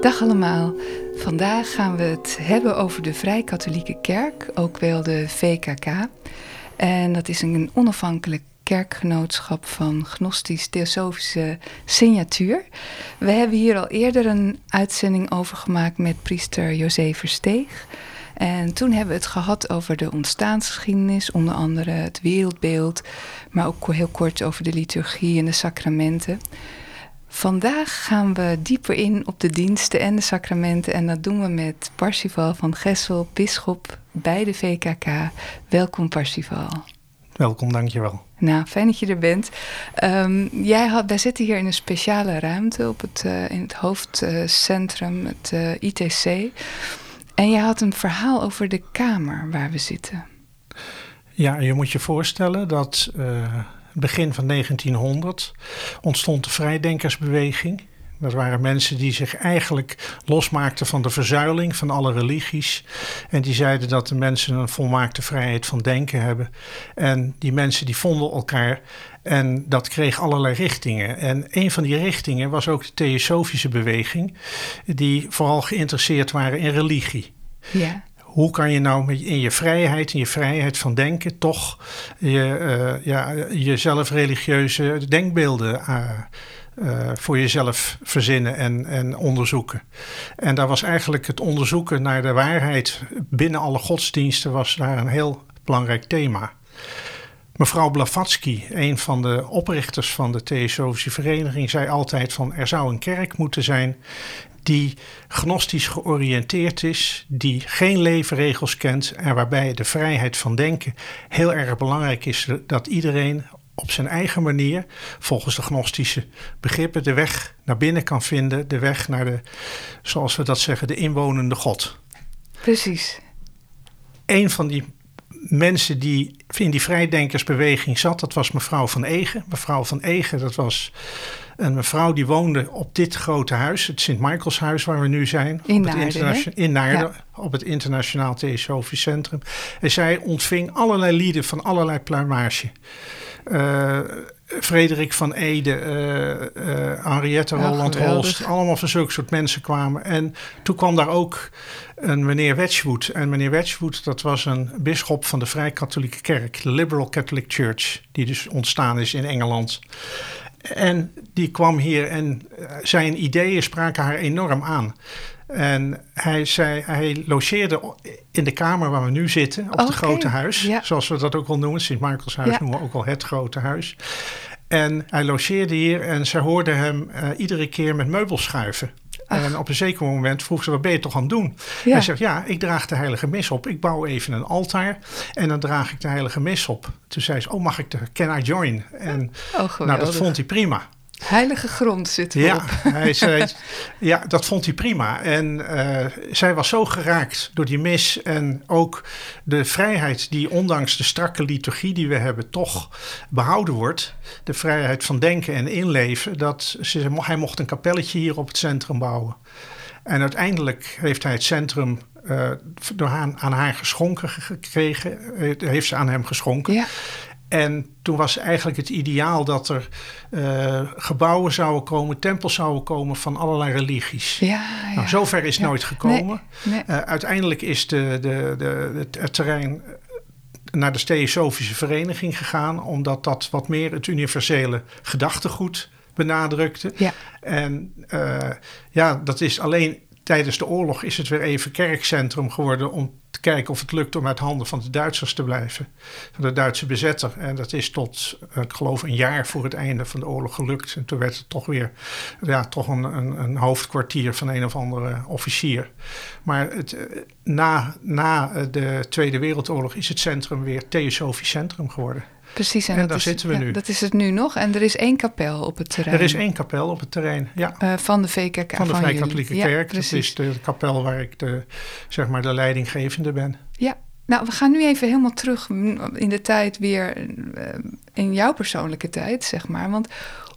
Dag allemaal. Vandaag gaan we het hebben over de Vrij-Katholieke Kerk, ook wel de VKK. En dat is een onafhankelijk kerkgenootschap van gnostisch-theosofische signatuur. We hebben hier al eerder een uitzending over gemaakt met priester José Versteeg. En toen hebben we het gehad over de ontstaansgeschiedenis, onder andere het wereldbeeld, maar ook heel kort over de liturgie en de sacramenten. Vandaag gaan we dieper in op de diensten en de sacramenten en dat doen we met Parsifal van Gessel, bisschop bij de VKK. Welkom Parsifal. Welkom, dankjewel. Nou, fijn dat je er bent. Um, jij had, wij zitten hier in een speciale ruimte op het, uh, in het hoofdcentrum, het uh, ITC. En jij had een verhaal over de kamer waar we zitten. Ja, je moet je voorstellen dat uh, begin van 1900 ontstond de vrijdenkersbeweging. Dat waren mensen die zich eigenlijk losmaakten van de verzuiling van alle religies. En die zeiden dat de mensen een volmaakte vrijheid van denken hebben. En die mensen die vonden elkaar en dat kreeg allerlei richtingen. En een van die richtingen was ook de theosofische beweging, die vooral geïnteresseerd waren in religie. Ja. Hoe kan je nou in je vrijheid, in je vrijheid van denken, toch je, uh, ja, jezelf religieuze denkbeelden uh, uh, voor jezelf verzinnen en, en onderzoeken. En daar was eigenlijk het onderzoeken naar de waarheid binnen alle godsdiensten was daar een heel belangrijk thema. Mevrouw Blavatsky, een van de oprichters van de Theosofische Vereniging, zei altijd van er zou een kerk moeten zijn die gnostisch georiënteerd is, die geen leefregels kent en waarbij de vrijheid van denken heel erg belangrijk is dat iedereen op zijn eigen manier, volgens de gnostische begrippen, de weg naar binnen kan vinden, de weg naar de, zoals we dat zeggen, de inwonende God. Precies. Een van die mensen die in die vrijdenkersbeweging zat, dat was mevrouw van Egen. Mevrouw van Egen, dat was een mevrouw die woonde op dit grote huis, het Sint-Michaelshuis waar we nu zijn. In Naarden, in Naarden, ja. op het Internationaal Theosofisch Centrum. En zij ontving allerlei lieden van allerlei pluimage. Uh, Frederik van Ede, uh, uh, Henriette Ja, Roland. Holst, allemaal van zulke soort mensen kwamen. En toen kwam daar ook een meneer Wedgwood. En meneer Wedgwood, dat was een bisschop van de Vrij-Katholieke Kerk, de Liberal Catholic Church, die dus ontstaan is in Engeland. En die kwam hier en zijn ideeën spraken haar enorm aan. En hij, zei, hij logeerde in de kamer waar we nu zitten, op het grote huis. ja. Zoals we dat ook wel noemen. Sint-Michaelshuis Ja. noemen we ook wel het grote huis. En hij logeerde hier en ze hoorde hem eh, iedere keer met meubels schuiven. Ach. En op een zeker moment vroeg ze, wat ben je toch aan het doen? Ja. Hij zegt, ja, ik draag de heilige mis op. Ik bouw even een altaar en dan draag ik de heilige mis op. Toen zei ze, oh, mag ik de, can I join? En Oh, nou, dat vond hij prima. Heilige grond zit erop. Ja, hij zei, ja, dat vond hij prima. En eh, zij was zo geraakt door die mis en ook de vrijheid die ondanks de strakke liturgie die we hebben toch behouden wordt. De vrijheid van denken en inleven. Dat ze, hij mocht een kapelletje hier op het centrum bouwen. En uiteindelijk heeft hij het centrum eh, door aan haar geschonken gekregen. Eh, heeft ze aan hem geschonken. Ja. En toen was eigenlijk het ideaal dat er uh, gebouwen zouden komen, tempels zouden komen van allerlei religies. Ja, ja. Nou, zover is Ja. nooit gekomen. Nee, nee. Uh, uiteindelijk is de, de, de, het, terrein naar de Theosofische Vereniging gegaan, omdat dat wat meer het universele gedachtegoed benadrukte. Ja. En uh, ja, dat is alleen tijdens de oorlog is het weer even kerkcentrum geworden om te kijken of het lukt om uit handen van de Duitsers te blijven. Van de Duitse bezetter. En dat is tot, ik geloof, een jaar voor het einde van de oorlog gelukt. En toen werd het toch weer ja, toch een, een, een hoofdkwartier van een of andere officier. Maar het, eh, na, na de Tweede Wereldoorlog is het centrum weer Theosofisch Centrum geworden. Precies, en, dat daar is, zitten we ja, nu. Dat is het nu nog. En er is één kapel op het terrein. Er is één kapel op het terrein, ja. Eh, van de VKK. van de jullie. Vrij-Katholieke Ja, Kerk. Dat is de kapel waar ik de, zeg maar, de leidinggevende ben. Ja, nou, we gaan nu even helemaal terug in de tijd weer, eh, in jouw persoonlijke tijd, zeg maar. Want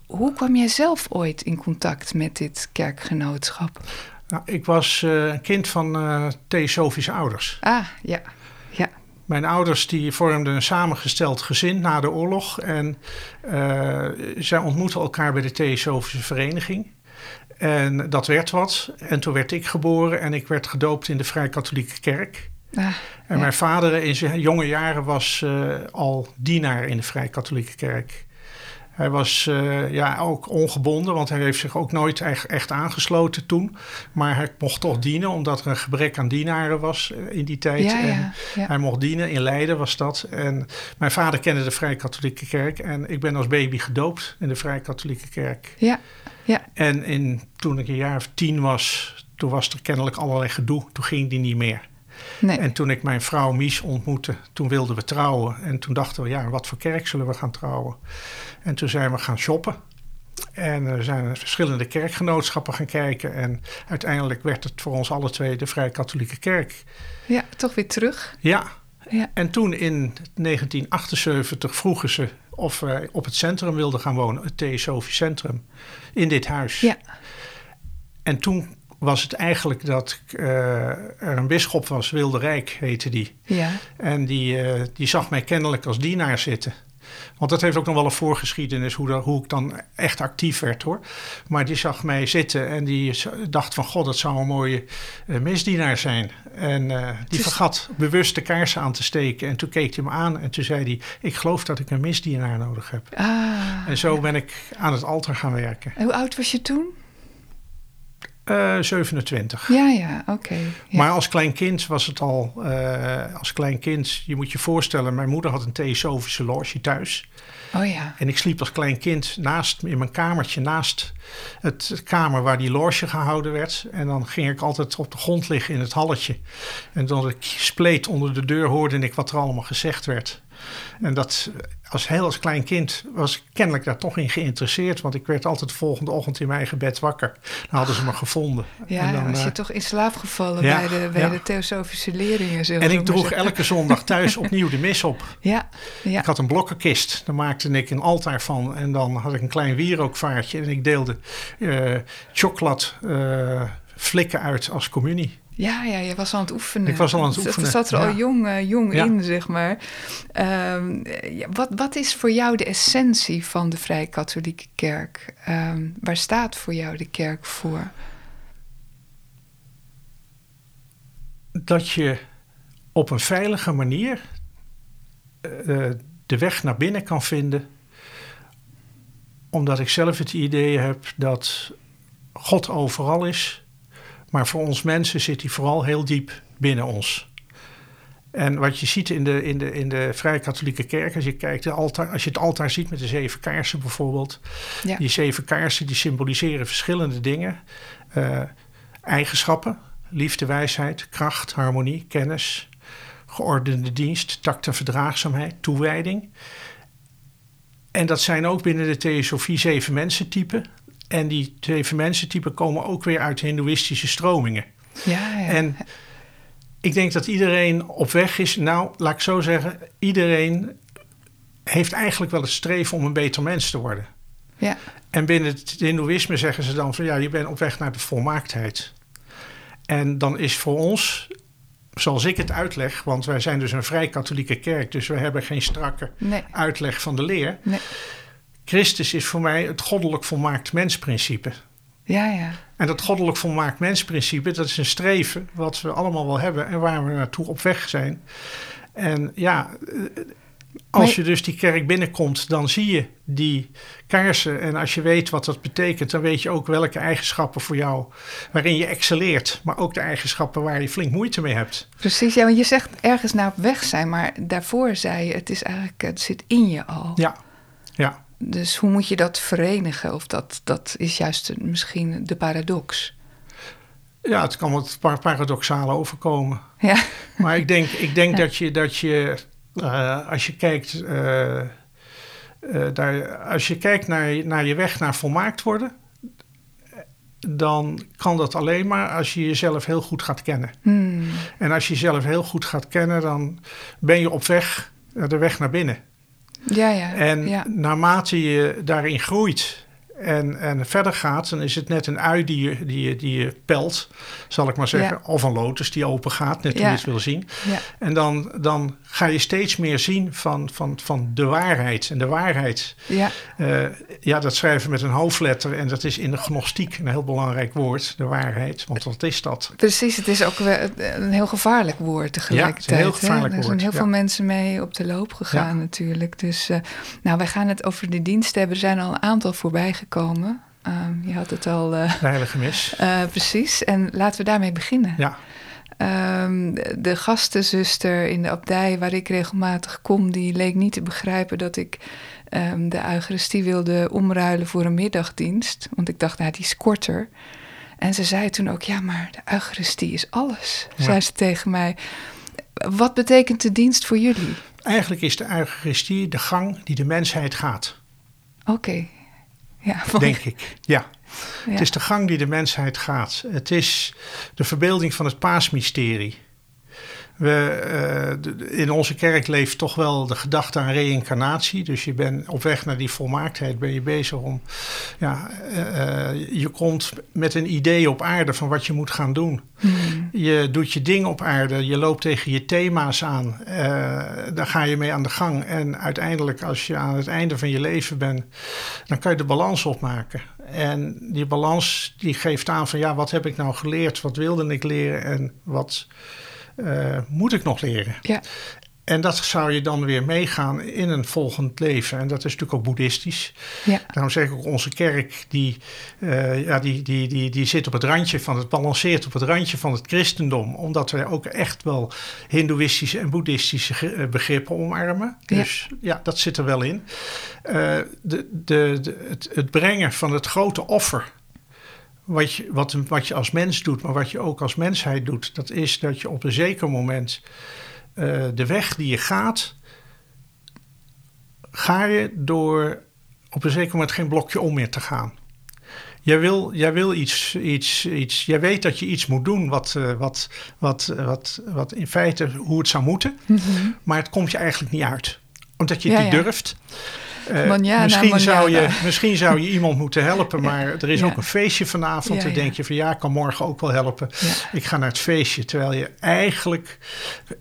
hoe kwam jij zelf ooit in contact met dit kerkgenootschap? Nou, ik was een kind van eh theosofische ouders. Ah, ja, ja, Mijn ouders die vormden een samengesteld gezin na de oorlog. En eh, zij ontmoetten elkaar bij de Theosofische Vereniging. En dat werd wat. En toen werd ik geboren en ik werd gedoopt in de Vrij-Katholieke Kerk. ah, En ja. mijn vader in zijn jonge jaren was eh, al dienaar in de Vrij-Katholieke Kerk. Hij was eh, ja, ook ongebonden, want hij heeft zich ook nooit echt, echt aangesloten toen. Maar hij mocht toch dienen, omdat er een gebrek aan dienaren was eh, in die tijd. Ja, En ja, ja. hij mocht dienen, in Leiden was dat. En mijn vader kende de Vrij-Katholieke Kerk. En ik ben als baby gedoopt in de Vrij-Katholieke Kerk. ja, ja, En in, toen ik een jaar of tien was, toen was er kennelijk allerlei gedoe. Toen ging die niet meer. Nee, En toen ik mijn vrouw Mies ontmoette, toen wilden we trouwen. En toen dachten we, ja, wat voor kerk zullen we gaan trouwen? En toen zijn we gaan shoppen. En er zijn verschillende kerkgenootschappen gaan kijken. En uiteindelijk werd het voor ons alle twee de Vrij Katholieke Kerk. ja, toch weer terug. Ja, Ja, en toen in 1978 vroegen ze of wij op het centrum wilden gaan wonen, het Theosofisch Centrum, in dit huis. ja, En toen was het eigenlijk dat eh, er een bisschop was, Wilderijk heette die. ja, En die, eh, die zag mij kennelijk als dienaar zitten. Want dat heeft ook nog wel een voorgeschiedenis hoe, dat- hoe ik dan echt actief werd hoor. Maar die zag mij zitten en die dacht van god, dat zou een mooie eh, misdienaar zijn. En die Dus- vergat bewust de kaarsen aan te steken. En toen keek hij me aan en toen zei hij, ik geloof dat ik een misdienaar nodig heb. ah. En zo ben ik aan het altaar gaan werken. En hoe oud was je toen? Eh 27. Ja, ja, oké. ja. Maar als klein kind was het al, eh, als klein kind, je moet je voorstellen, mijn moeder had een theosofische loge thuis. Oh ja, En ik sliep als klein kind naast, in mijn kamertje naast het kamer waar die loge gehouden werd. En dan ging ik altijd op de grond liggen in het halletje. En dan ik spleet onder de deur hoorde ik wat er allemaal gezegd werd. En dat als heel als klein kind was ik kennelijk daar toch in geïnteresseerd. Want ik werd altijd de volgende ochtend in mijn eigen bed wakker. Dan hadden ze me gevonden. ja, en dan, was je eh, toch in slaap gevallen ja, bij de, bij ja. de theosofische leerlingen? zullen en ik droeg zeggen. elke zondag thuis opnieuw de mis op. Ja, ja, Ik had een blokkenkist, daar maakte ik een altaar van. En dan had ik een klein wierookvaartje. En ik deelde chocolade eh, flikken uit als communie. Ja, ja, je was aan het oefenen. Ik was al aan het Het- oefenen, Het zat er al jong, eh, jong Ja. in, zeg maar. Ehm, wat, wat is voor jou de essentie van de Vrij Katholieke Kerk? Ehm, waar staat voor jou de kerk voor? Dat je op een veilige manier eh, de weg naar binnen kan vinden. Omdat ik zelf het idee heb dat God overal is. Maar voor ons mensen zit hij vooral heel diep binnen ons. En wat je ziet in de, in de, in de Vrij Katholieke Kerk, als je, kijkt, de altaar, als je het altaar ziet met de zeven kaarsen bijvoorbeeld. Ja. Die zeven kaarsen die symboliseren verschillende dingen. Eh, eigenschappen, liefde, wijsheid, kracht, harmonie, kennis, geordende dienst, tact en verdraagzaamheid, toewijding. En dat zijn ook binnen de theosofie zeven mensentypen. En die zeven mensentypen komen ook weer uit hindoeïstische stromingen. Ja, ja. En ik denk dat iedereen op weg is. Nou, laat ik zo zeggen, iedereen heeft eigenlijk wel het streven om een beter mens te worden. ja. En binnen het Hindoeïsme zeggen ze dan van ja, je bent op weg naar de volmaaktheid. En dan is voor ons, zoals ik het uitleg, want wij zijn dus een vrij katholieke kerk, dus we hebben geen strakke Nee, uitleg van de leer. nee. Christus is voor mij het goddelijk volmaakt mensprincipe. Ja, ja. En dat goddelijk volmaakt mensprincipe, dat is een streven wat we allemaal wel hebben en waar we naartoe op weg zijn. En ja, eh, als je dus die kerk binnenkomt, dan zie je die kaarsen. En als je weet wat dat betekent, dan weet je ook welke eigenschappen voor jou, waarin je excelleert. Maar ook de eigenschappen waar je flink moeite mee hebt. Precies, ja, want je zegt ergens naar op weg zijn, maar daarvoor zei je, het is eigenlijk, het zit in je al. Ja, ja. Dus hoe moet je dat verenigen? Of dat, dat is juist misschien de paradox. Ja, het kan wat par- paradoxaal overkomen. Ja, Maar ik denk, ik denk Ja. dat je, dat je eh, als je kijkt, eh, eh, daar, als je kijkt naar, naar je weg naar volmaakt worden, dan kan dat alleen maar als je jezelf heel goed gaat kennen. Hmm. En als je jezelf heel goed gaat kennen, dan ben je op weg, de weg naar binnen. Ja, ja. En ja. naarmate je daarin groeit en, en verder gaat, dan is het net een ui die je, die je, die je pelt, zal ik maar zeggen. Ja. Of een lotus die open gaat, net hoe Ja. je het wil zien. ja. En dan, dan ga je steeds meer zien van, van, van de waarheid. En de waarheid, ja. eh, ja, dat schrijven met een hoofdletter. En dat is in de gnostiek een heel belangrijk woord, de waarheid. Want wat is dat? Precies, het is ook een heel gevaarlijk woord tegelijkertijd. heel hè? gevaarlijk Er zijn woord, heel ja. veel mensen mee op de loop gegaan Ja. natuurlijk. Dus eh, nou, wij gaan het over de dienst hebben. Er zijn al een aantal voorbij gekomen. Ehm, je had het al eh, De heilige mis. eh, precies. En laten we daarmee beginnen. Ja, Ehm, de, de gastenzuster in de abdij waar ik regelmatig kom, die leek niet te begrijpen dat ik ehm, de Eucharistie wilde omruilen voor een middagdienst. Want ik dacht, nou, die is korter. En ze zei toen ook, ja, maar de Eucharistie is alles, Ja. zei ze tegen mij. Wat betekent de dienst voor jullie? eigenlijk is de Eucharistie de gang die de mensheid gaat, Oké. Ja, denk ik. Ja. Ja. Het is de gang die de mensheid gaat. Het is de verbeelding van het paasmysterie. We, eh, in onze kerk leeft toch wel de gedachte aan reïncarnatie. Dus je bent op weg naar die volmaaktheid, ben je bezig om. Ja, eh, eh, je komt met een idee op aarde van wat je moet gaan doen. Hmm. Je doet je ding op aarde, je loopt tegen je thema's aan. daar ga je mee aan de gang. En uiteindelijk, als je aan het einde van je leven bent, dan kan je de balans opmaken. En die balans die geeft aan van ja, wat heb ik nou geleerd? Wat wilde ik leren en wat eh, moet ik nog leren? Ja. En dat zou je dan weer meegaan in een volgend leven. En dat is natuurlijk ook boeddhistisch. Ja. Daarom zeg ik ook, onze kerk die, eh, ja, die, die, die, die zit op het randje van het, balanceert op het randje van het christendom. Omdat wij ook echt wel hindoeïstische en boeddhistische eh, begrippen omarmen. Dus ja, dat zit er wel in. De, de, de, het, het brengen van het grote offer. Wat je, wat, wat je als mens doet, maar wat je ook als mensheid doet, dat is dat je op een zeker moment eh, de weg die je gaat, ga je door op een zeker moment geen blokje om meer te gaan. Jij wil, jij wil iets, iets, iets, jij weet dat je iets moet doen wat, eh, wat, wat, wat, wat in feite hoe het zou moeten, Mhm. maar het komt je eigenlijk niet uit. Omdat je het Ja, niet ja. durft. Eh, Manjana, misschien, zou je, misschien zou je iemand moeten helpen, maar er is ook een feestje vanavond. Dan denk je van ja, ik kan morgen ook wel helpen. Ik ga naar het feestje. Terwijl je eigenlijk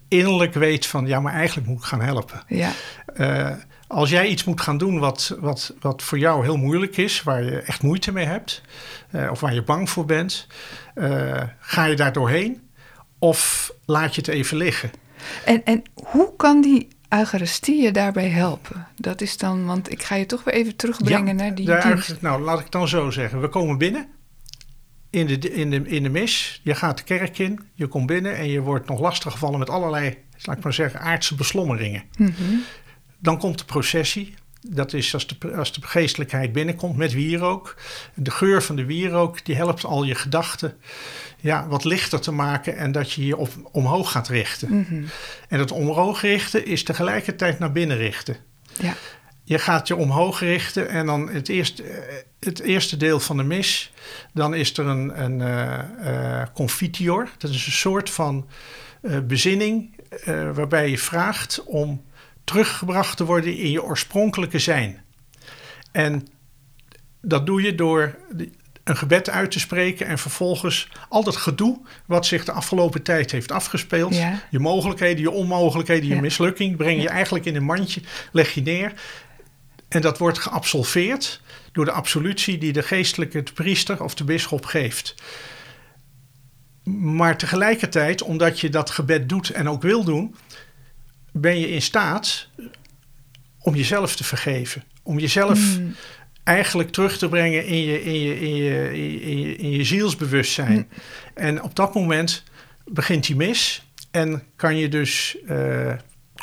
innerlijk weet van ja, maar eigenlijk moet ik gaan helpen. Ja. Eh, als jij iets moet gaan doen wat, wat, wat voor jou heel moeilijk is, waar je echt moeite mee hebt, eh, of waar je bang voor bent, ga je daar doorheen of laat je het even liggen? En, en hoe kan die Eucharistie je daarbij helpen? Dat is dan, want ik ga je toch weer even terugbrengen naar die Nou, laat ik dan zo zeggen. We komen binnen in de, in, de, in de mis. Je gaat de kerk in, je komt binnen en je wordt nog lastiggevallen met allerlei, laat ik maar zeggen, aardse beslommeringen. Mhm. Dan komt de processie. Dat is als de, als de geestelijkheid binnenkomt met wierook. De geur van de wierook die helpt al je gedachten ja, wat lichter te maken en dat je je op, omhoog gaat richten. Mhm. En dat omhoog richten is tegelijkertijd naar binnen richten. Ja. Je gaat je omhoog richten en dan het eerste, eh, het eerste deel van de mis. Dan is er een, een eh, eh, confitior. Dat is een soort van bezinning waarbij je vraagt om teruggebracht te worden in je oorspronkelijke zijn. En dat doe je door een gebed uit te spreken en vervolgens al dat gedoe wat zich de afgelopen tijd heeft afgespeeld, Ja. je mogelijkheden, je onmogelijkheden, je Ja. mislukking, breng je eigenlijk in een mandje, leg je neer. En dat wordt geabsolveerd door de absolutie die de geestelijke de priester of de bisschop geeft. Maar tegelijkertijd, omdat je dat gebed doet en ook wil doen, ben je in staat om jezelf te vergeven. Om jezelf Mm. eigenlijk terug te brengen in je, in je, in je, in je, in je zielsbewustzijn. En op dat moment begint die mis en kan je dus eh,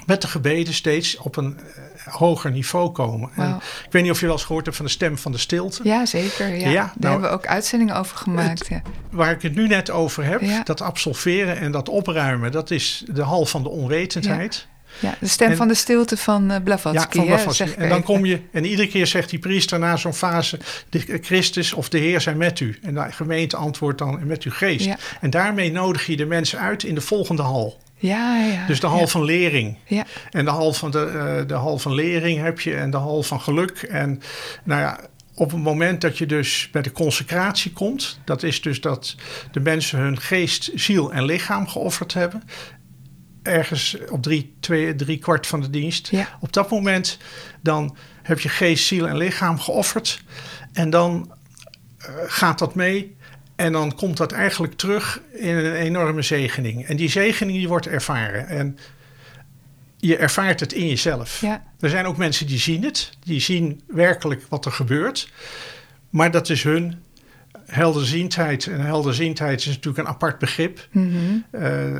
met de gebeden steeds op een eh, hoger niveau komen. En ik weet niet of je wel eens gehoord hebt van de stem van de stilte. Ja, zeker. Ja. Ja, Daar nou, hebben we ook uitzendingen over gemaakt. ja. Waar ik het nu net over heb, Ja. dat absolveren en dat opruimen, dat is de hal van de onwetendheid. Ja, de stem En- van de stilte van uh, Blavatsky. Ja, van Blavatsky. En dan kom je, en iedere keer zegt die priester na zo'n fase: de Christus of de Heer zijn met u. En de gemeente antwoordt dan met uw geest. Ja. En daarmee nodig je de mensen uit in de volgende hal. Ja, ja. Dus de hal ja. van lering. Ja, En de hal van, de, eh, de hal van lering heb je en de hal van geluk. En nou ja, op het moment dat je dus bij de consecratie komt, dat is dus dat de mensen hun geest, ziel en lichaam geofferd hebben. Ergens op drie, twee, drie kwart van de dienst. Ja. Op dat moment dan heb je geest, ziel en lichaam geofferd. En dan eh, gaat dat mee. En dan komt dat eigenlijk terug in een enorme zegening. En die zegening die wordt ervaren. En je ervaart het in jezelf. ja, Er zijn ook mensen die zien het. Die zien werkelijk wat er gebeurt. Maar dat is hun helderziendheid. En helderziendheid is natuurlijk een apart begrip. mhm. Eh,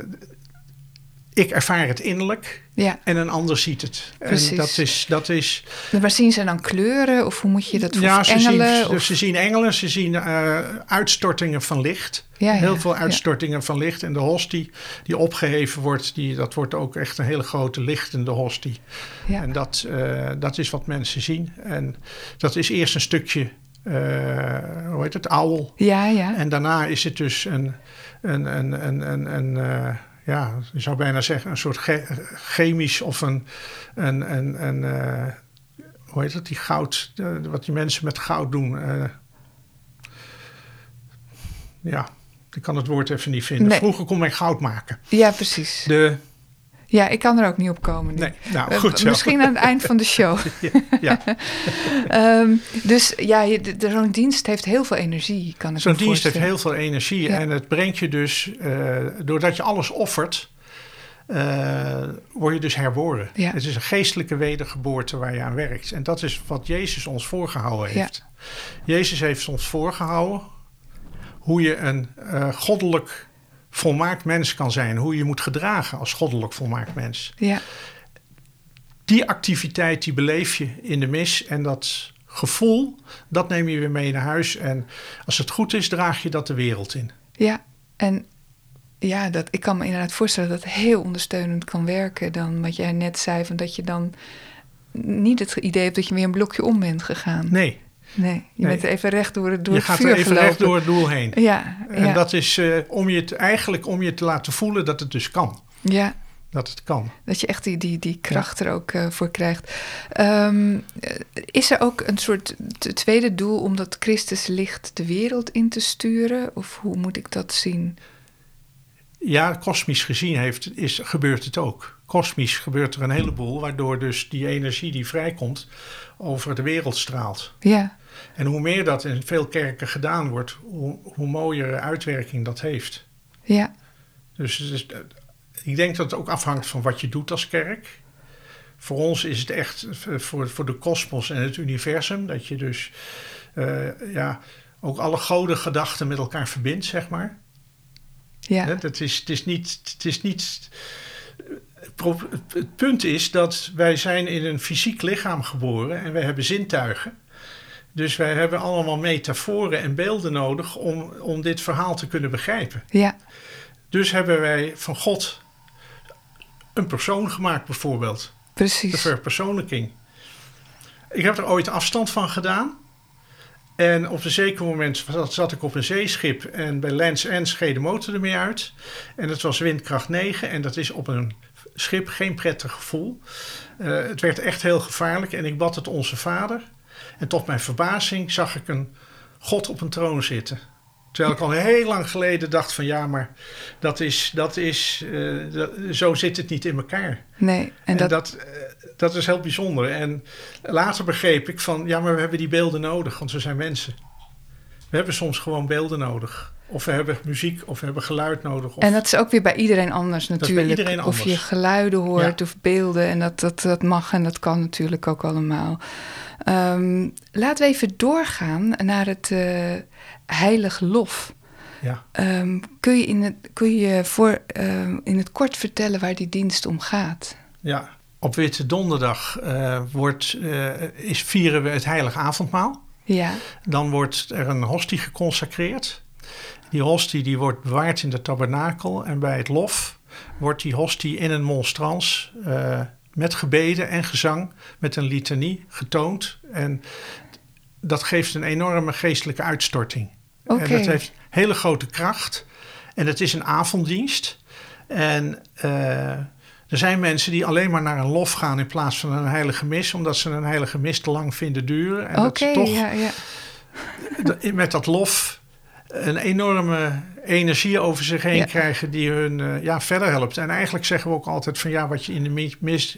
ik ervaar het innerlijk ja. en een ander ziet het. Precies. En dat is, dat is Maar zien ze dan kleuren of hoe moet je dat voor ja, ze engelen? zien, of- ze zien engelen, ze zien eh, uitstortingen van licht. Ja, ja, Heel veel uitstortingen van licht. En de hostie die opgeheven wordt, die, dat wordt ook echt een hele grote lichtende hostie. Ja. En dat, eh, dat is wat mensen zien. En dat is eerst een stukje, eh, hoe heet het, ouwel. ja, ja. En daarna is het dus een, een, een, een, een, een ja, je zou bijna zeggen, een soort ge- chemisch of een, een, een, een eh, hoe heet het, die goud, eh, wat die mensen met goud doen. eh. ja, ik kan het woord even niet vinden. Nee. Vroeger kon men goud maken. Ja, precies. De, Ja, ik kan er ook niet op komen nu. nee, nou Eh, goed zo. Misschien aan het eind van de show. Ja, Ehm, dus ja, zo'n dienst heeft heel veel energie, kan ik Zo'n dienst heeft heel veel energie Ja. en het brengt je dus, eh, doordat je alles offert, eh, word je dus herboren. Ja. Het is een geestelijke wedergeboorte waar je aan werkt. En dat is wat Jezus ons voorgehouden Ja. heeft. Jezus heeft ons voorgehouden hoe je een goddelijk volmaakt mens kan zijn. Hoe je je moet gedragen als goddelijk volmaakt mens. Ja, Die activiteit die beleef je in de mis en dat gevoel, dat neem je weer mee naar huis. En als het goed is, draag je dat de wereld in. ja. En ja, dat, ik kan me inderdaad voorstellen dat het heel ondersteunend kan werken. Dan wat jij net zei, van dat je dan niet het idee hebt dat je weer een blokje om bent gegaan. Nee, Nee, je Nee. bent even recht door, het- door je het gaat er even gelopen. recht door het doel heen. Ja, En ja, dat is eh, om je het, eigenlijk om je te laten voelen dat het dus kan. ja, Dat het kan. dat je echt die, die, die kracht er ook eh, voor krijgt. Ehm, eh, is er ook een soort tweede doel om dat Christus licht de wereld in te sturen? Of hoe moet ik dat zien? Ja, kosmisch gezien heeft, is, gebeurt het ook. Kosmisch gebeurt er een heleboel, waardoor dus die energie die vrijkomt over de wereld straalt. Ja, En hoe meer dat in veel kerken gedaan wordt, hoe, hoe mooiere uitwerking dat heeft. ja, Dus het is, ik denk dat het ook afhangt van wat je doet als kerk. Voor ons is het echt voor, voor de kosmos en het universum, dat je dus eh, ja, ook alle godengedachten met elkaar verbindt, zeg maar. Ja, Hè, Dat is, het is niet. Het, is niet het punt is dat wij zijn in een fysiek lichaam geboren en wij hebben zintuigen. Dus wij hebben allemaal metaforen en beelden nodig om, om dit verhaal te kunnen begrijpen. ja, Dus hebben wij van God een persoon gemaakt, bijvoorbeeld. De precies. verpersoonlijking. Ik heb er ooit afstand van gedaan. En op een zeker moment zat, zat ik op een zeeschip en bij Lens End scheed de motor er mee uit. En het was windkracht 9 en dat is op een schip geen prettig gevoel. Eh, het werd echt heel gevaarlijk en ik bad het onze vader. En tot mijn verbazing zag ik een God op een troon zitten. Terwijl ik al heel lang geleden dacht van ja, maar dat is, dat is, eh, dat- zo zit het niet in elkaar. Nee, en En dat, dat, eh, dat is heel bijzonder. En later begreep ik van, ja, maar we hebben die beelden nodig, want we zijn mensen. We hebben soms gewoon beelden nodig. Of we hebben muziek, of we hebben geluid nodig. Of, en dat is ook weer bij iedereen anders bij natuurlijk. Of je geluiden hoort Ja. of beelden. En dat, dat, dat mag en dat kan natuurlijk ook allemaal. Ehm, laten we even doorgaan naar het eh heilig lof. ja. Ehm, kun je, in het, kun je voor, ehm, in het kort vertellen waar die dienst om gaat? ja, op Witte Donderdag eh, wordt, eh, is, vieren we het heilig avondmaal. Ja, Dan wordt er een hostie geconsacreerd. Die hostie die wordt bewaard in de tabernakel. En bij het lof wordt die hostie in een monstrans uh, met gebeden en gezang, met een litanie getoond. En dat geeft een enorme geestelijke uitstorting. Okay. En dat heeft hele grote kracht. En het is een avonddienst. En er zijn mensen die alleen maar naar een lof gaan in plaats van een heilige mis, omdat ze een heilige mis te lang vinden duren. En okay, dat toch ja, ja. met dat lof een enorme energie over zich heen krijgen die hun uh, ja, verder helpt. En eigenlijk zeggen we ook altijd van ja, wat je in de mis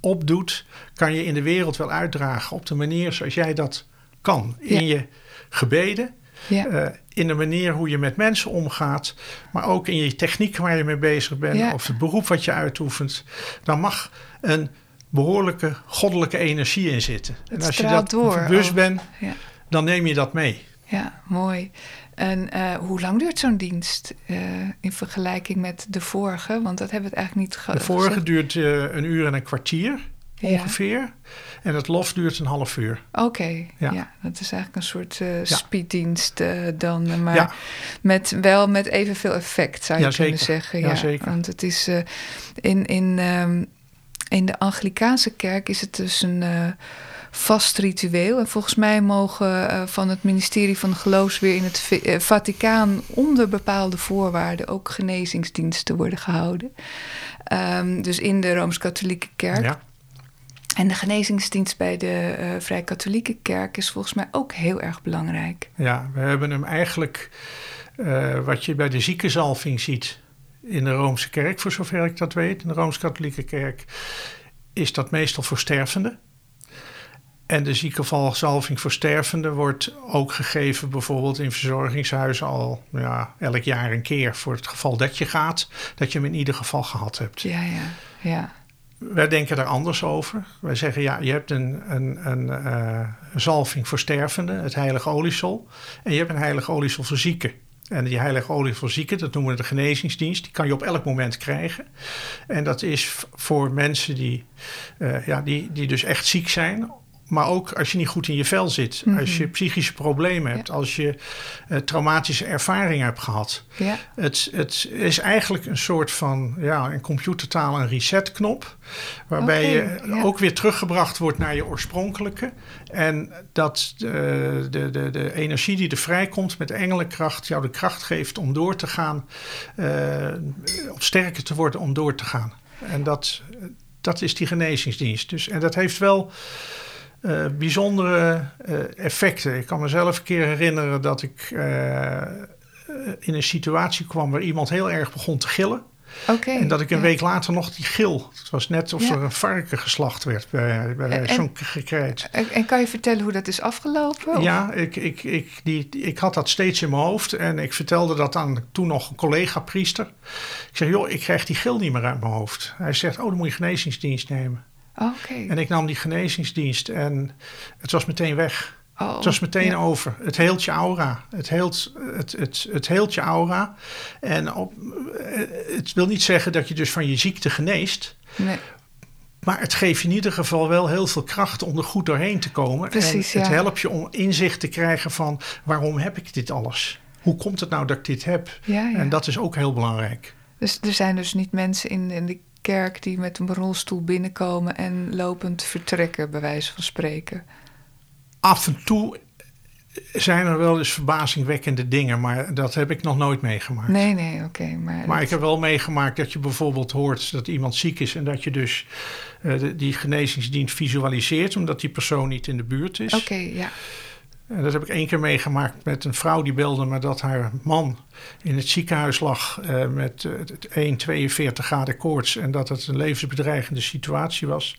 opdoet, kan je in de wereld wel uitdragen op de manier zoals jij dat kan. In je gebeden, ja. Uh, in de manier hoe je met mensen omgaat, maar ook in je techniek waar je mee bezig bent, Ja. of het beroep wat je uitoefent. Dan mag een behoorlijke goddelijke energie in zitten. Het en als je dat door. bewust Oh, bent, Ja, dan neem je dat mee. ja mooi. En eh, hoe lang duurt zo'n dienst eh, in vergelijking met de vorige? Want dat hebben we het eigenlijk niet ge- De vorige gezegd. duurt eh, een uur en een kwartier Ja. ongeveer. En het lof duurt een half uur. Oké, ja. Ja. dat is eigenlijk een soort eh, speeddienst eh, dan, eh, maar Ja. met, wel met evenveel effect zou je Ja, kunnen zeggen. Ja, zeker. Want het is in, in, ehm, in de Anglikaanse kerk is het dus een vast ritueel. En volgens mij mogen van het ministerie van Geloofsweer in het Vaticaan onder bepaalde voorwaarden ook genezingsdiensten worden gehouden. Ehm, dus in de Rooms-Katholieke kerk. Ja. En de genezingsdienst bij de eh Vrij Katholieke Kerk is volgens mij ook heel erg belangrijk. ja, we hebben hem eigenlijk, eh, wat je bij de ziekenzalving ziet in de Roomse kerk, voor zover ik dat weet, in de Rooms-Katholieke kerk, is dat meestal voor stervenden. En de ziekenvalzalving voor stervenden wordt ook gegeven bijvoorbeeld in verzorgingshuizen al ja, elk jaar een keer. Voor het geval dat je gaat, dat je hem in ieder geval gehad hebt. Ja, ja, ja. Wij denken daar anders over. Wij zeggen ja, je hebt een, een, een eh, zalving voor stervenden, het heilige oliesol. En je hebt een heilige oliesol voor zieken. En die heilige olie voor zieken, dat noemen we de genezingsdienst. Die kan je op elk moment krijgen. En dat is voor mensen die, eh, ja, die, die dus echt ziek zijn. Maar ook als je niet goed in je vel zit. Als je psychische problemen hebt. Als je eh, traumatische ervaringen hebt gehad. ja. Het, het is eigenlijk een soort van, ja, in computertaal een resetknop. Waarbij je ja. ook weer teruggebracht wordt naar je oorspronkelijke. En dat eh, de, de, de energie die er vrijkomt met engelenkracht jou de kracht geeft om door te gaan. eh, om sterker te worden om door te gaan. En dat, dat is die genezingsdienst. Dus, en dat heeft wel eh, bijzondere eh, effecten. Ik kan mezelf een keer herinneren dat ik eh, in een situatie kwam waar iemand heel erg begon te gillen. En dat ik een ja. week later nog die gil. Het was net of Ja. er een varken geslacht werd bij, bij zo'n gekrijt. En, en kan je vertellen hoe dat is afgelopen? Of- Ja, ik, ik, ik, die, ik had dat steeds in mijn hoofd en ik vertelde dat aan toen nog een collega-priester. Ik zeg, joh, ik krijg die gil niet meer uit mijn hoofd. Hij zegt, oh, dan moet je genezingsdienst nemen. Oké. En ik nam die genezingsdienst en het was meteen weg. Oh, Het was meteen ja. over. Het heelt je aura. Het heelt, het, het, het heelt je aura. En op, eh, het wil niet zeggen dat je dus van je ziekte geneest. Nee, Maar het geeft je in ieder geval wel heel veel kracht om er goed doorheen te komen. Precies, en het ja. helpt je om inzicht te krijgen van waarom heb ik dit alles? Hoe komt het nou dat ik dit heb? ja. En dat is ook heel belangrijk. Dus er zijn dus niet mensen in, in de kerk die met een rolstoel binnenkomen en lopend vertrekken, bij wijze van spreken. Af en toe zijn er wel eens verbazingwekkende dingen, maar dat heb ik nog nooit meegemaakt. Nee, nee, oké. maar Maar dat- ik heb wel meegemaakt dat je bijvoorbeeld hoort dat iemand ziek is en dat je dus eh, die genezingsdienst visualiseert, omdat die persoon niet in de buurt is. Oké, ja. En dat heb ik één keer meegemaakt met een vrouw die belde me dat haar man in het ziekenhuis lag eh, met eh, het 1, 42 graden koorts en dat het een levensbedreigende situatie was.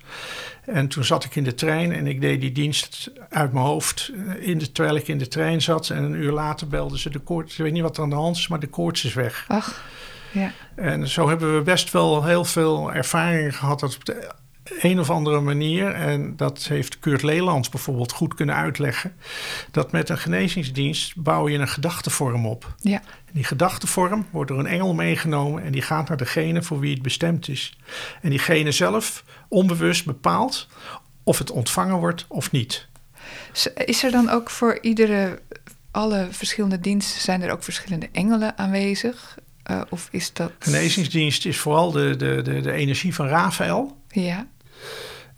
En toen zat ik in de trein en ik deed die dienst uit mijn hoofd eh, in de, terwijl ik in de trein zat. En een uur later belden ze de koorts. Ik weet niet wat er aan de hand is, maar de koorts is weg. Ach, ja. En zo hebben we best wel heel veel ervaringen gehad dat op de een of andere manier, en dat heeft Kurt Leelands bijvoorbeeld goed kunnen uitleggen, dat met een genezingsdienst bouw je een gedachtevorm op. Ja. En die gedachtevorm wordt door een engel meegenomen en die gaat naar degene voor wie het bestemd is. En diegene zelf onbewust bepaalt of het ontvangen wordt of niet. Is er dan ook voor iedere, alle verschillende diensten, zijn er ook verschillende engelen aanwezig? Uh, of is dat... Genezingsdienst is vooral de, de, de, de energie van Raphaël. Ja.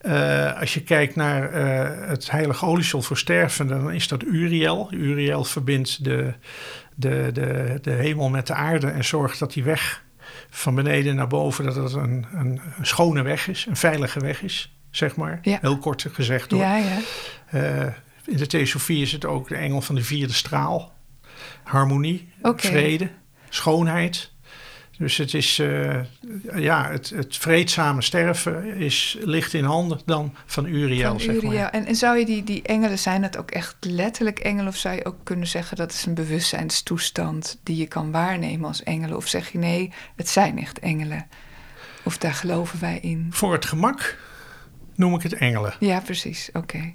Uh, als je kijkt naar uh, het heilige oliesel voor stervenden, dan is dat Uriel. Uriel verbindt de, de, de, de hemel met de aarde en zorgt dat die weg van beneden naar boven, dat het een, een, een schone weg is, een veilige weg is, zeg maar. Ja. Heel kort gezegd hoor. Ja, ja. Uh, in de theosofie is het ook de engel van de vierde straal. Harmonie, Oké. vrede, schoonheid. Dus het is, uh, ja, het, het vreedzame sterven is, ligt in handen dan van Uriel, Van zeg Uriel. maar. En, en zou je die, die engelen, zijn dat ook echt letterlijk engelen? Of zou je ook kunnen zeggen dat is een bewustzijnstoestand die je kan waarnemen als engelen? Of zeg je nee, het zijn echt engelen? Of daar geloven wij in? Voor het gemak noem ik het engelen. Ja, precies. Oké.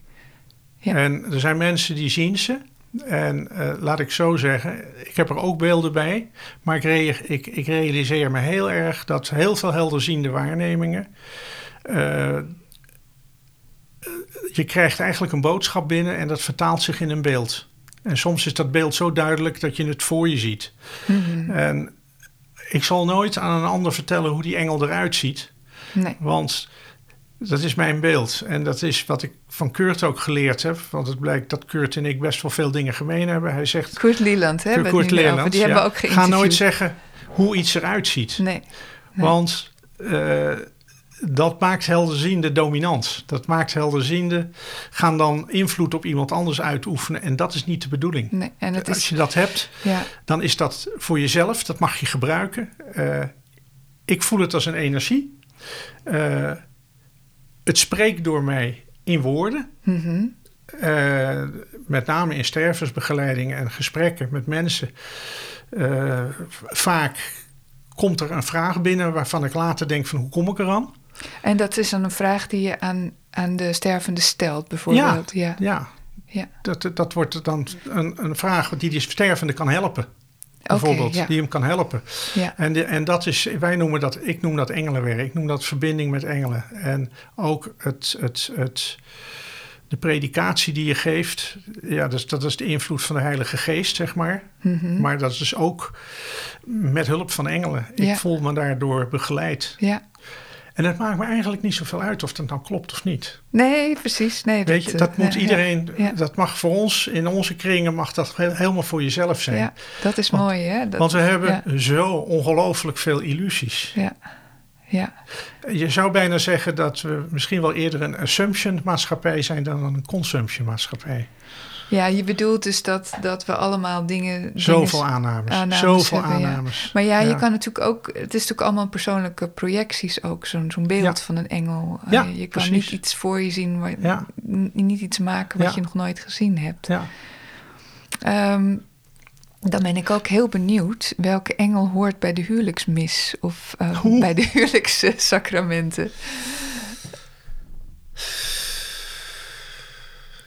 Ja. En er zijn mensen die zien ze. En uh, laat ik zo zeggen, ik heb er ook beelden bij. Maar ik, ik, ik realiseer me heel erg dat heel veel helderziende waarnemingen. Uh, je krijgt eigenlijk een boodschap binnen en dat vertaalt zich in een beeld. En soms is dat beeld zo duidelijk dat je het voor je ziet. Mm -hmm. En ik zal nooit aan een ander vertellen hoe die engel eruit ziet. Nee. Want dat is mijn beeld. En dat is wat ik van Kurt ook geleerd heb. Want het blijkt dat Kurt en ik best wel veel dingen gemeen hebben. Hij zegt... Kurt Lieland, hè? Kurt Lieland, Die ja. hebben we ook. Ga nooit zeggen hoe iets eruit ziet. Nee. nee. Want uh, dat maakt helderziende dominant. Dat maakt helderziende gaan dan invloed op iemand anders uitoefenen. En dat is niet de bedoeling. Nee, en het is, Als je dat hebt, ja. dan is dat voor jezelf. Dat mag je gebruiken. Uh, ik voel het als een energie. Uh, het spreekt door mij in woorden. Mm -hmm. uh, met name in stervensbegeleidingen en gesprekken met mensen. Uh, vaak komt er een vraag binnen waarvan ik later denk van hoe kom ik eraan? En dat is dan een vraag die je aan, aan de stervende stelt bijvoorbeeld? Ja, ja. ja. Dat, dat wordt dan een, een vraag die die stervende kan helpen. Bijvoorbeeld, okay, ja. die hem kan helpen. Ja. En, de, en dat is, wij noemen dat, ik noem dat engelenwerk. Ik noem dat verbinding met engelen. En ook het, het, het, de predikatie die je geeft, ja, dus, dat is de invloed van de Heilige Geest, zeg maar. Mm -hmm. Maar dat is dus ook met hulp van engelen. Ik Ja. voel me daardoor begeleid. Ja. En het maakt me eigenlijk niet zoveel uit of dat nou klopt of niet. Nee, precies. Nee, Weet je, dat eh, moet iedereen, ja. dat mag voor ons, in onze kringen mag dat heel- helemaal voor jezelf zijn. Ja, dat is Want- mooi, hè? Dat, Want we hebben Ja, zo ongelooflijk veel illusies. ja, ja. Je zou bijna zeggen dat we misschien wel eerder een assumption maatschappij zijn dan een consumption maatschappij. Ja, je bedoelt dus dat, dat we allemaal dingen... Zoveel dingen- aannames. aannames zoveel hebben, ja. aannames. Maar ja, je kan natuurlijk ook... Het is natuurlijk allemaal persoonlijke projecties ook. Zo'n zo'n beeld Ja. van een engel. Ja, Eh, je kan precies. niet iets voor je zien... Waar, Niet iets maken wat je nog nooit gezien hebt. Ja. Ehm, dan ben ik ook heel benieuwd welke engel hoort bij de huwelijksmis of eh, bij de huwelijkssacramenten.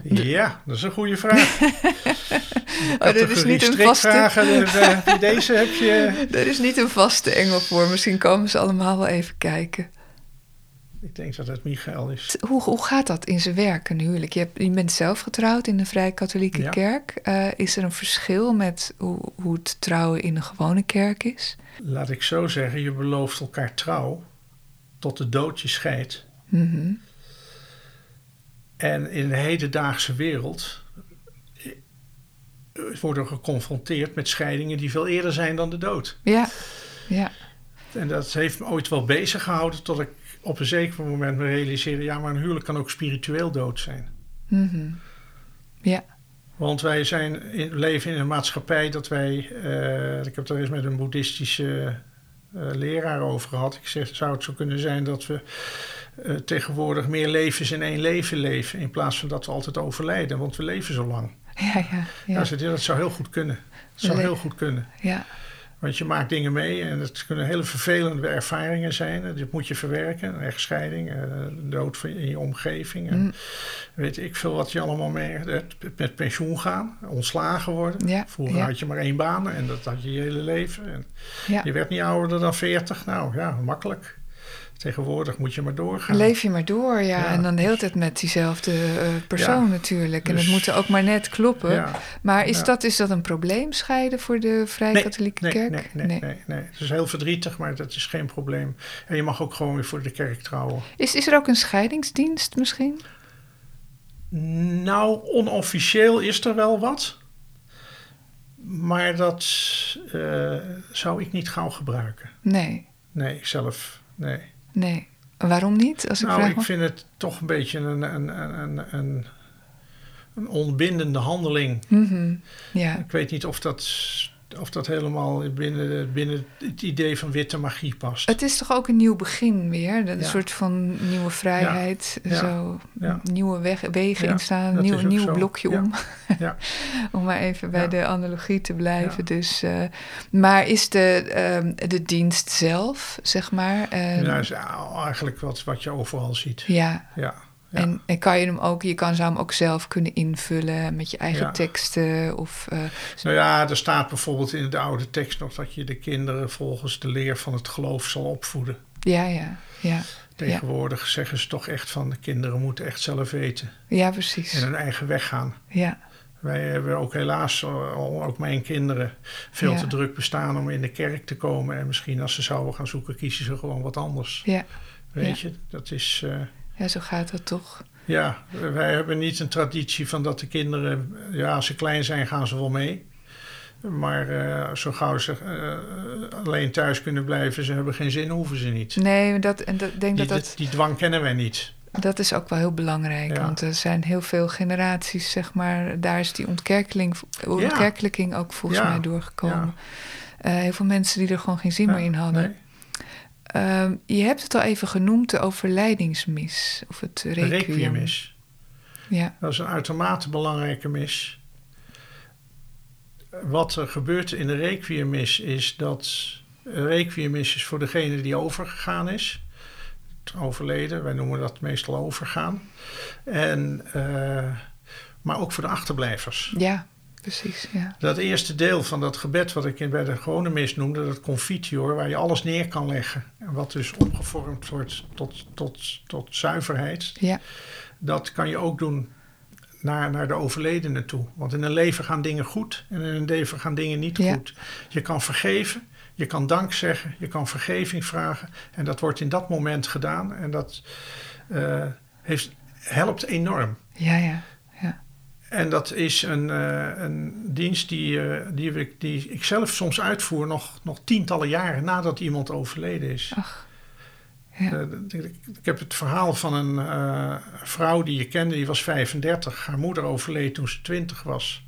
Ja, dat is een goede vraag. Oh, dit is niet een vaste, Vragen, deze heb je. er is niet een vaste engel voor. Misschien komen ze allemaal wel even kijken. Ik denk dat het Michael is. Hoe, hoe gaat dat in zijn werk, een huwelijk? Je, hebt, je bent zelf getrouwd in de Vrij Katholieke Ja. Kerk. Eh, is er een verschil met hoe, hoe het trouwen in een gewone kerk is? Laat ik zo zeggen, je belooft elkaar trouw tot de dood je scheidt. Mhm. En in de hedendaagse wereld eh, worden we geconfronteerd met scheidingen die veel eerder zijn dan de dood. Ja, ja, En dat heeft me ooit wel bezig gehouden tot ik op een zeker moment me realiseerde... ja, maar een huwelijk kan ook spiritueel dood zijn. Mhm. ja, Want wij zijn in, leven in een maatschappij dat wij... eh, ik heb daar eens met een boeddhistische eh, leraar over gehad. Ik zeg, zou het zo kunnen zijn dat we eh, tegenwoordig meer levens in één leven leven... in plaats van dat we altijd overlijden, want we leven zo lang. ja, ja, Ja. dat zou heel goed kunnen. Dat zou heel goed kunnen. ja, Want je maakt dingen mee en het kunnen hele vervelende ervaringen zijn. Dit moet je verwerken. Een echtscheiding, eh, dood van- in je omgeving. En Mm. weet ik veel wat je allemaal mee... eh, Met pensioen gaan, ontslagen worden. Ja, Vroeger ja. had je maar één baan en dat had je je hele leven. En ja. je werd niet ouder dan 40. Nou ja, makkelijk. Tegenwoordig moet je maar doorgaan. Leef je maar door, ja. Ja. En dan de hele tijd met diezelfde eh, persoon Ja. natuurlijk. En Dus- het moet er ook maar net kloppen. Ja. Maar is, dat, is dat een probleem, scheiden, voor de Vrij Katholieke Nee, Kerk? nee, nee, nee, nee. Het is heel verdrietig, maar dat is geen probleem. En je mag ook gewoon weer voor de kerk trouwen. Is, is er ook een scheidingsdienst misschien? Nou, onofficieel is er wel wat. Maar dat eh, zou ik niet gauw gebruiken. Nee, Nee, zelf, nee. Nee. Waarom niet? Als ik nou, vraag ik vind het toch een beetje een, een, een, een, een, een onbindende handeling. Mhm, Ja, Ik weet niet of dat, of dat helemaal binnen, binnen het idee van witte magie past. het is toch ook een nieuw begin weer? Een Ja. soort van nieuwe vrijheid. Ja. Zo Ja. nieuwe weg, wegen Ja, instaan, dat nieuw, blokje om. Ja. om maar even bij de analogie te blijven. Dus, eh, maar is de, ehm, de dienst zelf, zeg maar... Nou, is eigenlijk wat, wat je overal ziet. ja, Ja, ja. En, en kan je hem ook, je kan zou hem ook zelf kunnen invullen met je eigen Ja. teksten of eh, Nou ja, er staat bijvoorbeeld in de oude tekst nog dat je de kinderen volgens de leer van het geloof zal opvoeden. ja, ja, ja, Tegenwoordig zeggen ze toch echt van de kinderen moeten echt zelf weten ja, en precies. hun eigen weg gaan. Ja, Wij hebben ook helaas, al ook mijn kinderen, veel Ja. te druk bestaan om in de kerk te komen. En misschien als ze zouden gaan zoeken, kiezen ze gewoon wat anders. ja, Weet je, dat is. eh, ja, zo gaat dat toch. ja, wij hebben niet een traditie van dat de kinderen, ja, als ze klein zijn, gaan ze wel mee. Maar eh, zo gauw ze eh, alleen thuis kunnen blijven, ze hebben geen zin, hoeven ze niet. Nee, dat, en dat, denk Die, dat dat, die dwang kennen wij niet. dat is ook wel heel belangrijk. Ja. Want er zijn heel veel generaties, zeg maar, daar is die ontkerkeling, ontkerkelijking ook volgens Ja. mij doorgekomen. Eh, heel veel mensen die er gewoon geen zin meer in hadden. nee. Ehm, je hebt het al even genoemd, de overlijdingsmis. Of het De requiem. requiemis. Ja, Dat is een uitermate belangrijke mis. Wat er gebeurt in de requiemis is dat... Een requiemis is voor degene die overgegaan is. Overleden, wij noemen dat meestal overgaan. En, eh, maar ook voor de achterblijvers. ja precies. Ja. Dat eerste deel van dat gebed, wat ik in- bij de gewone mis noemde, dat confitior, waar je alles neer kan leggen. En wat dus omgevormd wordt tot, tot, tot zuiverheid. Ja, Dat kan je ook doen naar, naar de overledene toe. Want in een leven gaan dingen goed en in een leven gaan dingen niet Ja. goed. Je kan vergeven, je kan dank zeggen, je kan vergeving vragen. En dat wordt in dat moment gedaan. En dat eh, heeft, helpt enorm. ja, ja. En dat is een, eh, een dienst die, eh, die, we- die ik zelf soms uitvoer nog, nog tientallen jaren nadat iemand overleden is. Ach, ja. Eh, ik, ik heb het verhaal van een vrouw die je kende, die was 35. Haar moeder overleed toen ze 20 was.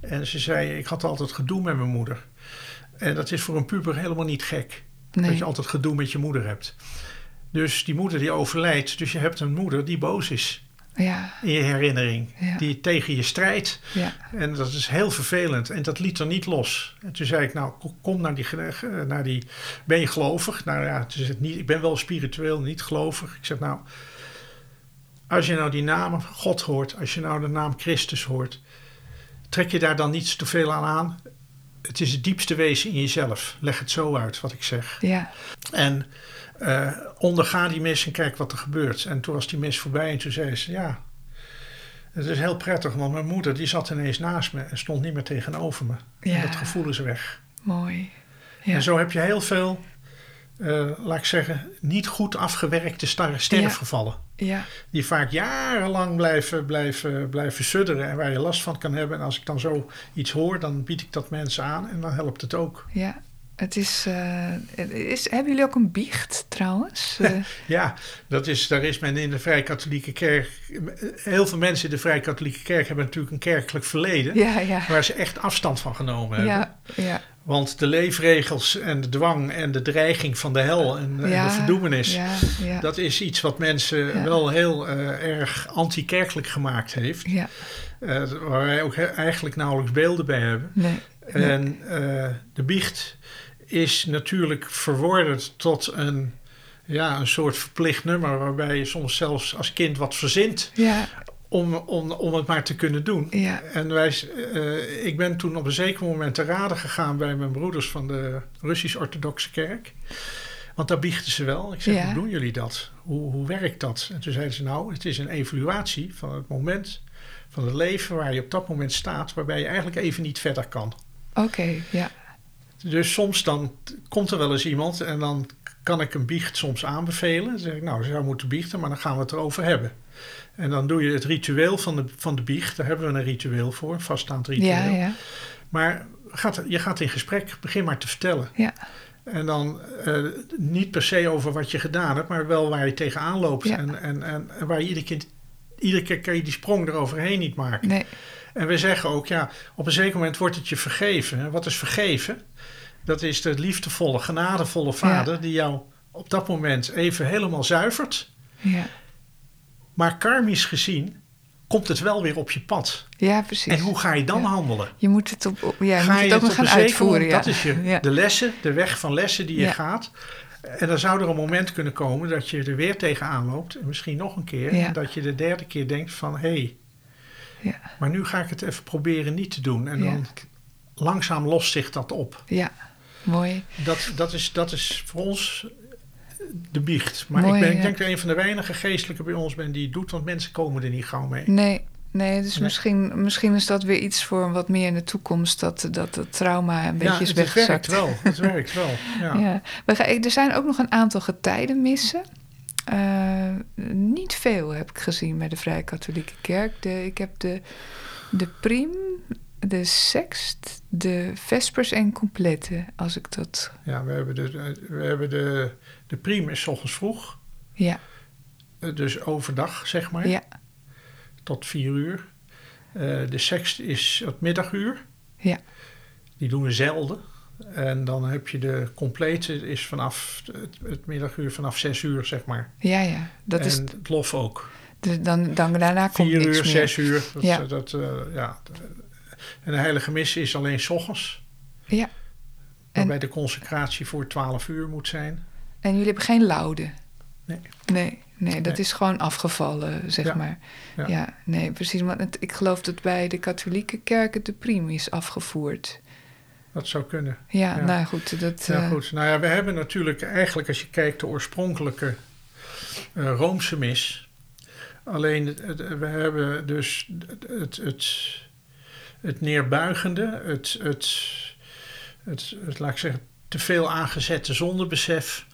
En ze zei, ik had altijd gedoe met mijn moeder. En dat is voor een puber helemaal niet gek. Dat je altijd gedoe met je moeder hebt. Dus die moeder die overlijdt, dus je hebt een moeder die boos is Ja, in je herinnering. Ja. Die tegen je strijdt. ja, En dat is heel vervelend. En dat liet er niet los. En toen zei ik, nou, ko- kom naar die, ge- naar die... Ben je gelovig? Nou ja, toen zei het niet, ik ben wel spiritueel, niet gelovig. Ik zeg, nou... Als je nou die naam God hoort, als je nou de naam Christus hoort... Trek je daar dan niets te veel aan aan? Het is het diepste wezen in jezelf. Leg het zo uit, wat ik zeg. ja, En eh, onderga die mis en kijk wat er gebeurt. En toen was die mis voorbij en toen zei ze, ja... Het is heel prettig, want mijn moeder die zat ineens naast me en stond niet meer tegenover me. En Ja. dat gevoel is weg. mooi. Ja. En zo heb je heel veel, eh, laat ik zeggen, niet goed afgewerkte sterfgevallen. Ja, Die vaak jarenlang blijven, blijven, blijven sudderen en waar je last van kan hebben. En als ik dan zo iets hoor, dan bied ik dat mensen aan en dan helpt het ook. ja. Het is, het is... Hebben jullie ook een biecht trouwens? Eh, Ja, dat is, daar is men in de Vrij-Katholieke Kerk. Heel veel mensen in de Vrij-Katholieke Kerk hebben natuurlijk een kerkelijk verleden. ja, ja. Waar ze echt afstand van genomen hebben. Ja, Want de leefregels en de dwang en de dreiging van de hel en, de verdoemenis. Ja, ja, Dat is iets wat mensen wel heel eh, erg anti-kerkelijk gemaakt heeft. ja. Waar wij ook he- eigenlijk nauwelijks beelden bij hebben. Nee. En de biecht is natuurlijk verworden tot een, ja, een soort verplicht nummer. Waarbij je soms zelfs als kind wat verzint Ja, om, om, om het maar te kunnen doen. ja, En wij, eh, ik ben toen op een zeker moment te raden gegaan bij mijn broeders van de Russisch-Orthodoxe Kerk. Want daar biechten ze wel. Ik zeg, Ja. hoe doen jullie dat? Hoe, hoe werkt dat? En toen zeiden ze, nou, het is een evaluatie van het moment van het leven waar je op dat moment staat, waarbij je eigenlijk even niet verder kan. Oké, ja. Dus soms dan komt er wel eens iemand en dan kan ik een biecht soms aanbevelen. Dan zeg ik, nou, ze zou moeten biechten, maar dan gaan we het erover hebben. En dan doe je het ritueel van de, van de biecht. Daar hebben we een ritueel voor, een vaststaand ritueel. Ja, ja. Maar gaat, je gaat in gesprek, begin maar te vertellen. Ja. En dan eh, niet per se over wat je gedaan hebt, maar wel waar je tegenaan loopt. Ja. En, en, en, en waar je iedere keer, iedere keer kan je die sprong eroverheen niet maken. Nee, En we zeggen ook, ja, op een zeker moment wordt het je vergeven. En wat is vergeven? Dat is de liefdevolle, genadevolle vader die jou op dat moment even helemaal zuivert. ja. Maar karmisch gezien komt het wel weer op je pad. Ja, precies. En hoe ga je dan Ja. handelen? Je moet het op, ja, je ga moet je het ook nog gaan zeker uitvoeren. Ja. Dat is je, ja. de lessen, de weg van lessen die je gaat. En dan zou er een moment kunnen komen dat je er weer tegenaan loopt. En misschien nog een keer. Dat je de derde keer denkt van... hé, hey, Ja. maar nu ga ik het even proberen niet te doen. En Ja. dan langzaam lost zich dat op. ja, mooi. Dat, dat, is, dat is voor ons de biecht. Maar Mooi, ik, ben, ja. ik denk dat ik een van de weinige geestelijke bij ons ben die het doet. Want mensen komen er niet gauw mee. Nee, nee dus Nee. Misschien, misschien is dat weer iets voor wat meer in de toekomst. Dat, dat het trauma een beetje ja, is het, het weggezakt. werkt wel. Het werkt wel. Ja. Ja. We gaan, er zijn ook nog een aantal getijdenmissen. Eh, niet veel heb ik gezien bij de Vrije Katholieke Kerk. De, ik heb de, de prim, de sext, de vespers en complete, als ik dat... Ja, we hebben de, we hebben de, de priem is 's ochtends vroeg. Ja, Eh, Dus overdag, zeg maar. ja, Tot vier uur. Eh, de sext is het middaguur. Ja. Die doen we zelden. En dan heb je de complete, is vanaf het, het middaguur vanaf zes uur, zeg maar. ja, ja. Dat en is, het lof ook. de- dan, dan daarna komt Vier niks uur, meer. zes uur. Dat, Ja. dat, eh, ja. En de heilige mis is alleen 's ochtends. Ja. Waarbij de consecratie voor 12 uur moet zijn. En jullie hebben geen laude? Nee. Nee, nee dat Nee. is gewoon afgevallen, zeg Ja. maar. Ja. Ja. nee, precies. Want het- ik geloof dat bij de katholieke kerken de prim is afgevoerd. Dat zou kunnen. Ja, Ja. nou goed. Dat, Ja, eh, goed. Nou ja, we hebben natuurlijk eigenlijk, als je kijkt, de oorspronkelijke eh, Roomse mis. Alleen, het- het- we hebben dus het, het, het neerbuigende, het, het, het, het, laat ik zeggen, te veel aangezette zondebesef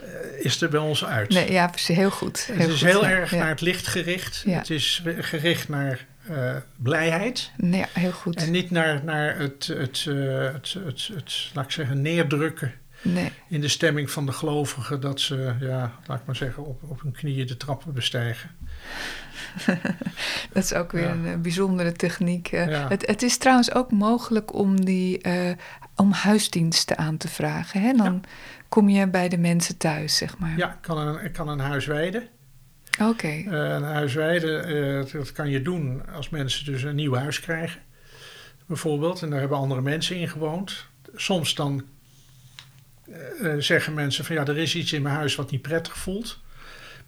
eh, is er bij ons uit. Nee, ja. Heel goed. het is goed, heel ja, erg ja. naar het licht gericht. Ja. Het is gericht naar eh, blijheid. Ja, heel goed. En niet naar, naar het, het, eh, het, het, het, laat ik zeggen, neerdrukken Nee, in de stemming van de gelovigen dat ze, ja, laat ik maar zeggen, op, op hun knieën de trappen bestijgen. dat is ook weer Ja. een eh, bijzondere techniek. Ja. het, het is trouwens ook mogelijk om, die, om huisdiensten aan te vragen. Hè? Dan kom je bij de mensen thuis, zeg maar. Ja, ik kan een, ik kan een huis wijden. Oké, Eh, een huis wijden, eh, dat kan je doen als mensen dus een nieuw huis krijgen, bijvoorbeeld. En daar hebben andere mensen in gewoond. Soms dan eh, zeggen mensen van ja, er is iets in mijn huis wat niet prettig voelt.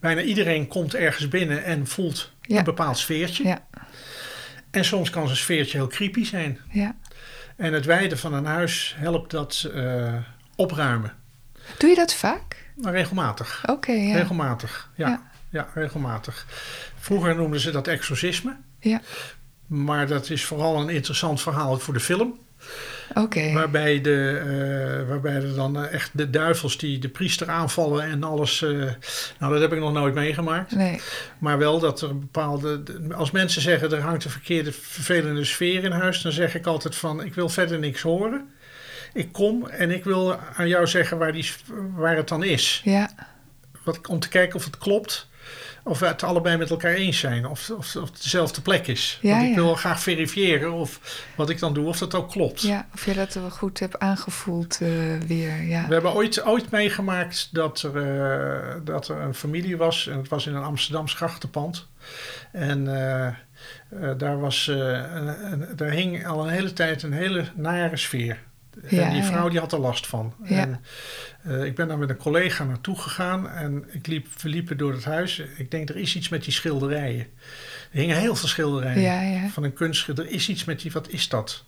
Bijna iedereen komt ergens binnen en voelt Ja. een bepaald sfeertje. Ja. En soms kan zo'n sfeertje heel creepy zijn. ja. En het wijden van een huis helpt dat opruimen. Doe je dat vaak? Maar regelmatig. Oké, ja. Regelmatig, ja. Ja. Ja. regelmatig. Vroeger noemden ze dat exorcisme. Ja. Maar dat is vooral een interessant verhaal voor de film. Oké. Waarbij, de, eh, waarbij er dan eh, echt de duivels die de priester aanvallen en alles. eh, nou, dat heb ik nog nooit meegemaakt. Nee, Maar wel dat er een bepaalde. de- Als mensen zeggen er hangt een verkeerde, vervelende sfeer in huis, dan zeg ik altijd van: ik wil verder niks horen. Ik kom en ik wil aan jou zeggen waar, die, waar het dan is. ja. Wat, om te kijken of het klopt. Of we het allebei met elkaar eens zijn. Of, of, of het dezelfde plek is. Ja, Want ik ja. wil graag verifiëren of wat ik dan doe, of dat ook klopt. Ja, of je dat wel goed hebt aangevoeld eh, weer. Ja. We hebben ooit, ooit meegemaakt dat er, eh, dat er een familie was. En het was in een Amsterdams grachtenpand. En eh, daar, was, een, een- daar hing al een hele tijd een hele nare sfeer. Ja, en die vrouw die had er last van. Ja. En, eh, ik ben daar met een collega naartoe gegaan en ik liep, we liepen door het huis. Ik denk, er is iets met die schilderijen. Er hingen heel veel schilderijen ja. van een kunstschilder. Er is iets met die, wat is dat?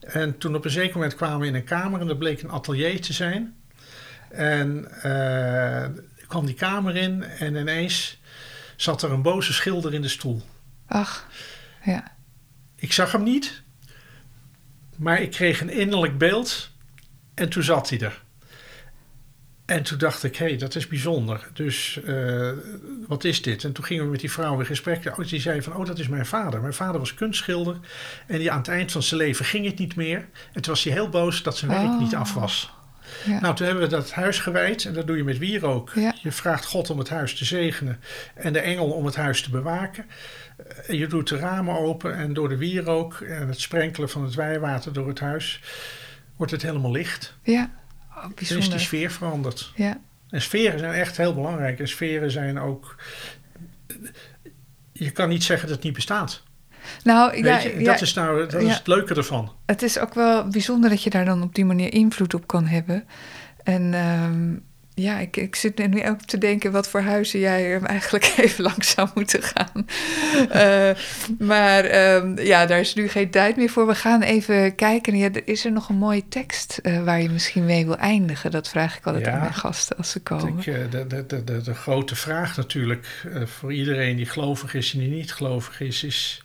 En toen op een zeker moment kwamen we in een kamer en dat bleek een atelier te zijn. En uh, kwam die kamer in en ineens zat er een boze schilder in de stoel. Ach, ja. Ik zag hem niet, maar ik kreeg een innerlijk beeld en toen zat hij er. En toen dacht ik, hé, hey, dat is bijzonder. Dus uh, wat is dit? En toen gingen we met die vrouw in gesprek. Die zei van, oh, dat is mijn vader. Mijn vader was kunstschilder. En die aan het eind van zijn leven ging het niet meer. En toen was hij heel boos dat zijn werk niet af was. Ja. Nou, toen hebben we dat huis gewijd. En dat doe je met wierook. Ja. Je vraagt God om het huis te zegenen. En de engel om het huis te bewaken. Je doet de ramen open. En door de wierook en het sprenkelen van het wijwater door het huis... wordt het helemaal licht. Ja. Oh, bijzonder. is die sfeer veranderd. Ja. En sferen zijn echt heel belangrijk. En sferen zijn ook. Je kan niet zeggen dat het niet bestaat. Nou, ja, dat is nou dat is het leuke ervan. Het is ook wel bijzonder dat je daar dan op die manier invloed op kan hebben. En um, ja, ik, ik zit nu ook te denken wat voor huizen jij eigenlijk even langs zou moeten gaan. uh, maar um, ja, daar is nu geen tijd meer voor. We gaan even kijken. Ja, is er nog een mooie tekst uh, waar je misschien mee wil eindigen? Dat vraag ik altijd ja, aan mijn gasten als ze komen. Ik, uh, de, de, de, de, grote vraag natuurlijk voor iedereen die gelovig is en die niet gelovig is, is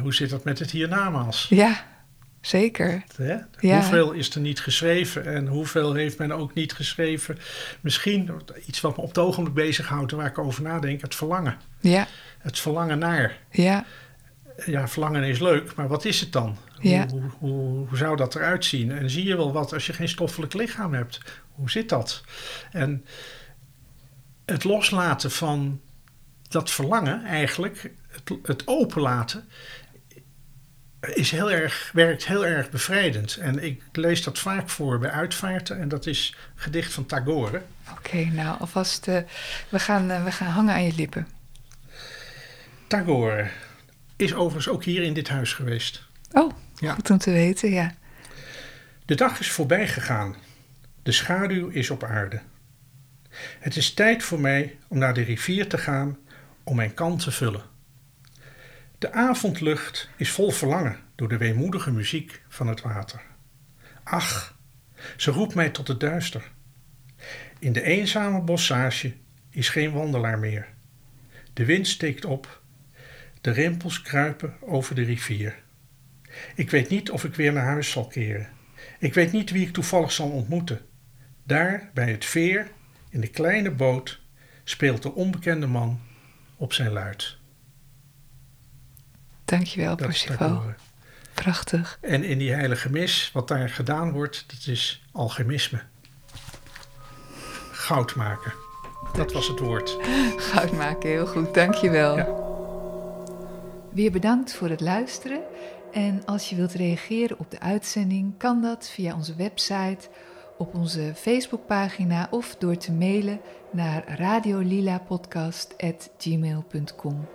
hoe zit dat met het hiernamaals? Ja. Zeker. Ja. Hoeveel is er niet geschreven en hoeveel heeft men ook niet geschreven? Misschien iets wat me op het ogenblik bezighoudt en waar ik over nadenk: het verlangen. Ja. Het verlangen naar. Ja. Ja, verlangen is leuk, maar wat is het dan? Ja. Hoe, hoe, hoe, zou dat eruit zien? En zie je wel wat als je geen stoffelijk lichaam hebt? Hoe zit dat? En het loslaten van dat verlangen, eigenlijk, het, het openlaten, is heel erg, werkt heel erg bevrijdend. En ik lees dat vaak voor bij uitvaarten. En dat is gedicht van Tagore. Oké, nou alvast, uh, we, gaan, uh, we gaan hangen aan je lippen. Tagore is overigens ook hier in dit huis geweest. Oh, ja. goed om te weten, ja. De dag is voorbij gegaan. De schaduw is op aarde. Het is tijd voor mij om naar de rivier te gaan om mijn kan te vullen. De avondlucht is vol verlangen door de weemoedige muziek van het water. Ach, ze roept mij tot het duister. In de eenzame bossage is geen wandelaar meer. De wind steekt op, de rimpels kruipen over de rivier. Ik weet niet of ik weer naar huis zal keren. Ik weet niet wie ik toevallig zal ontmoeten. Daar, bij het veer, in de kleine boot, speelt de onbekende man op zijn luid. Dankjewel, Parsifal. Prachtig. En in die heilige mis, wat daar gedaan wordt, dat is alchemisme. Goud maken. Dat was het woord. Goud maken, heel goed. Dankjewel. Ja. Weer bedankt voor het luisteren. En als je wilt reageren op de uitzending, kan dat via onze website, op onze Facebookpagina of door te mailen naar radiolilapodcast.gmail.com.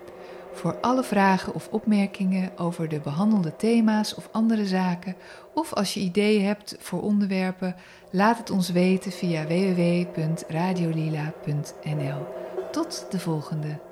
Voor alle vragen of opmerkingen over de behandelde thema's of andere zaken, of als je ideeën hebt voor onderwerpen, laat het ons weten via www.radiolila.nl. Tot de volgende.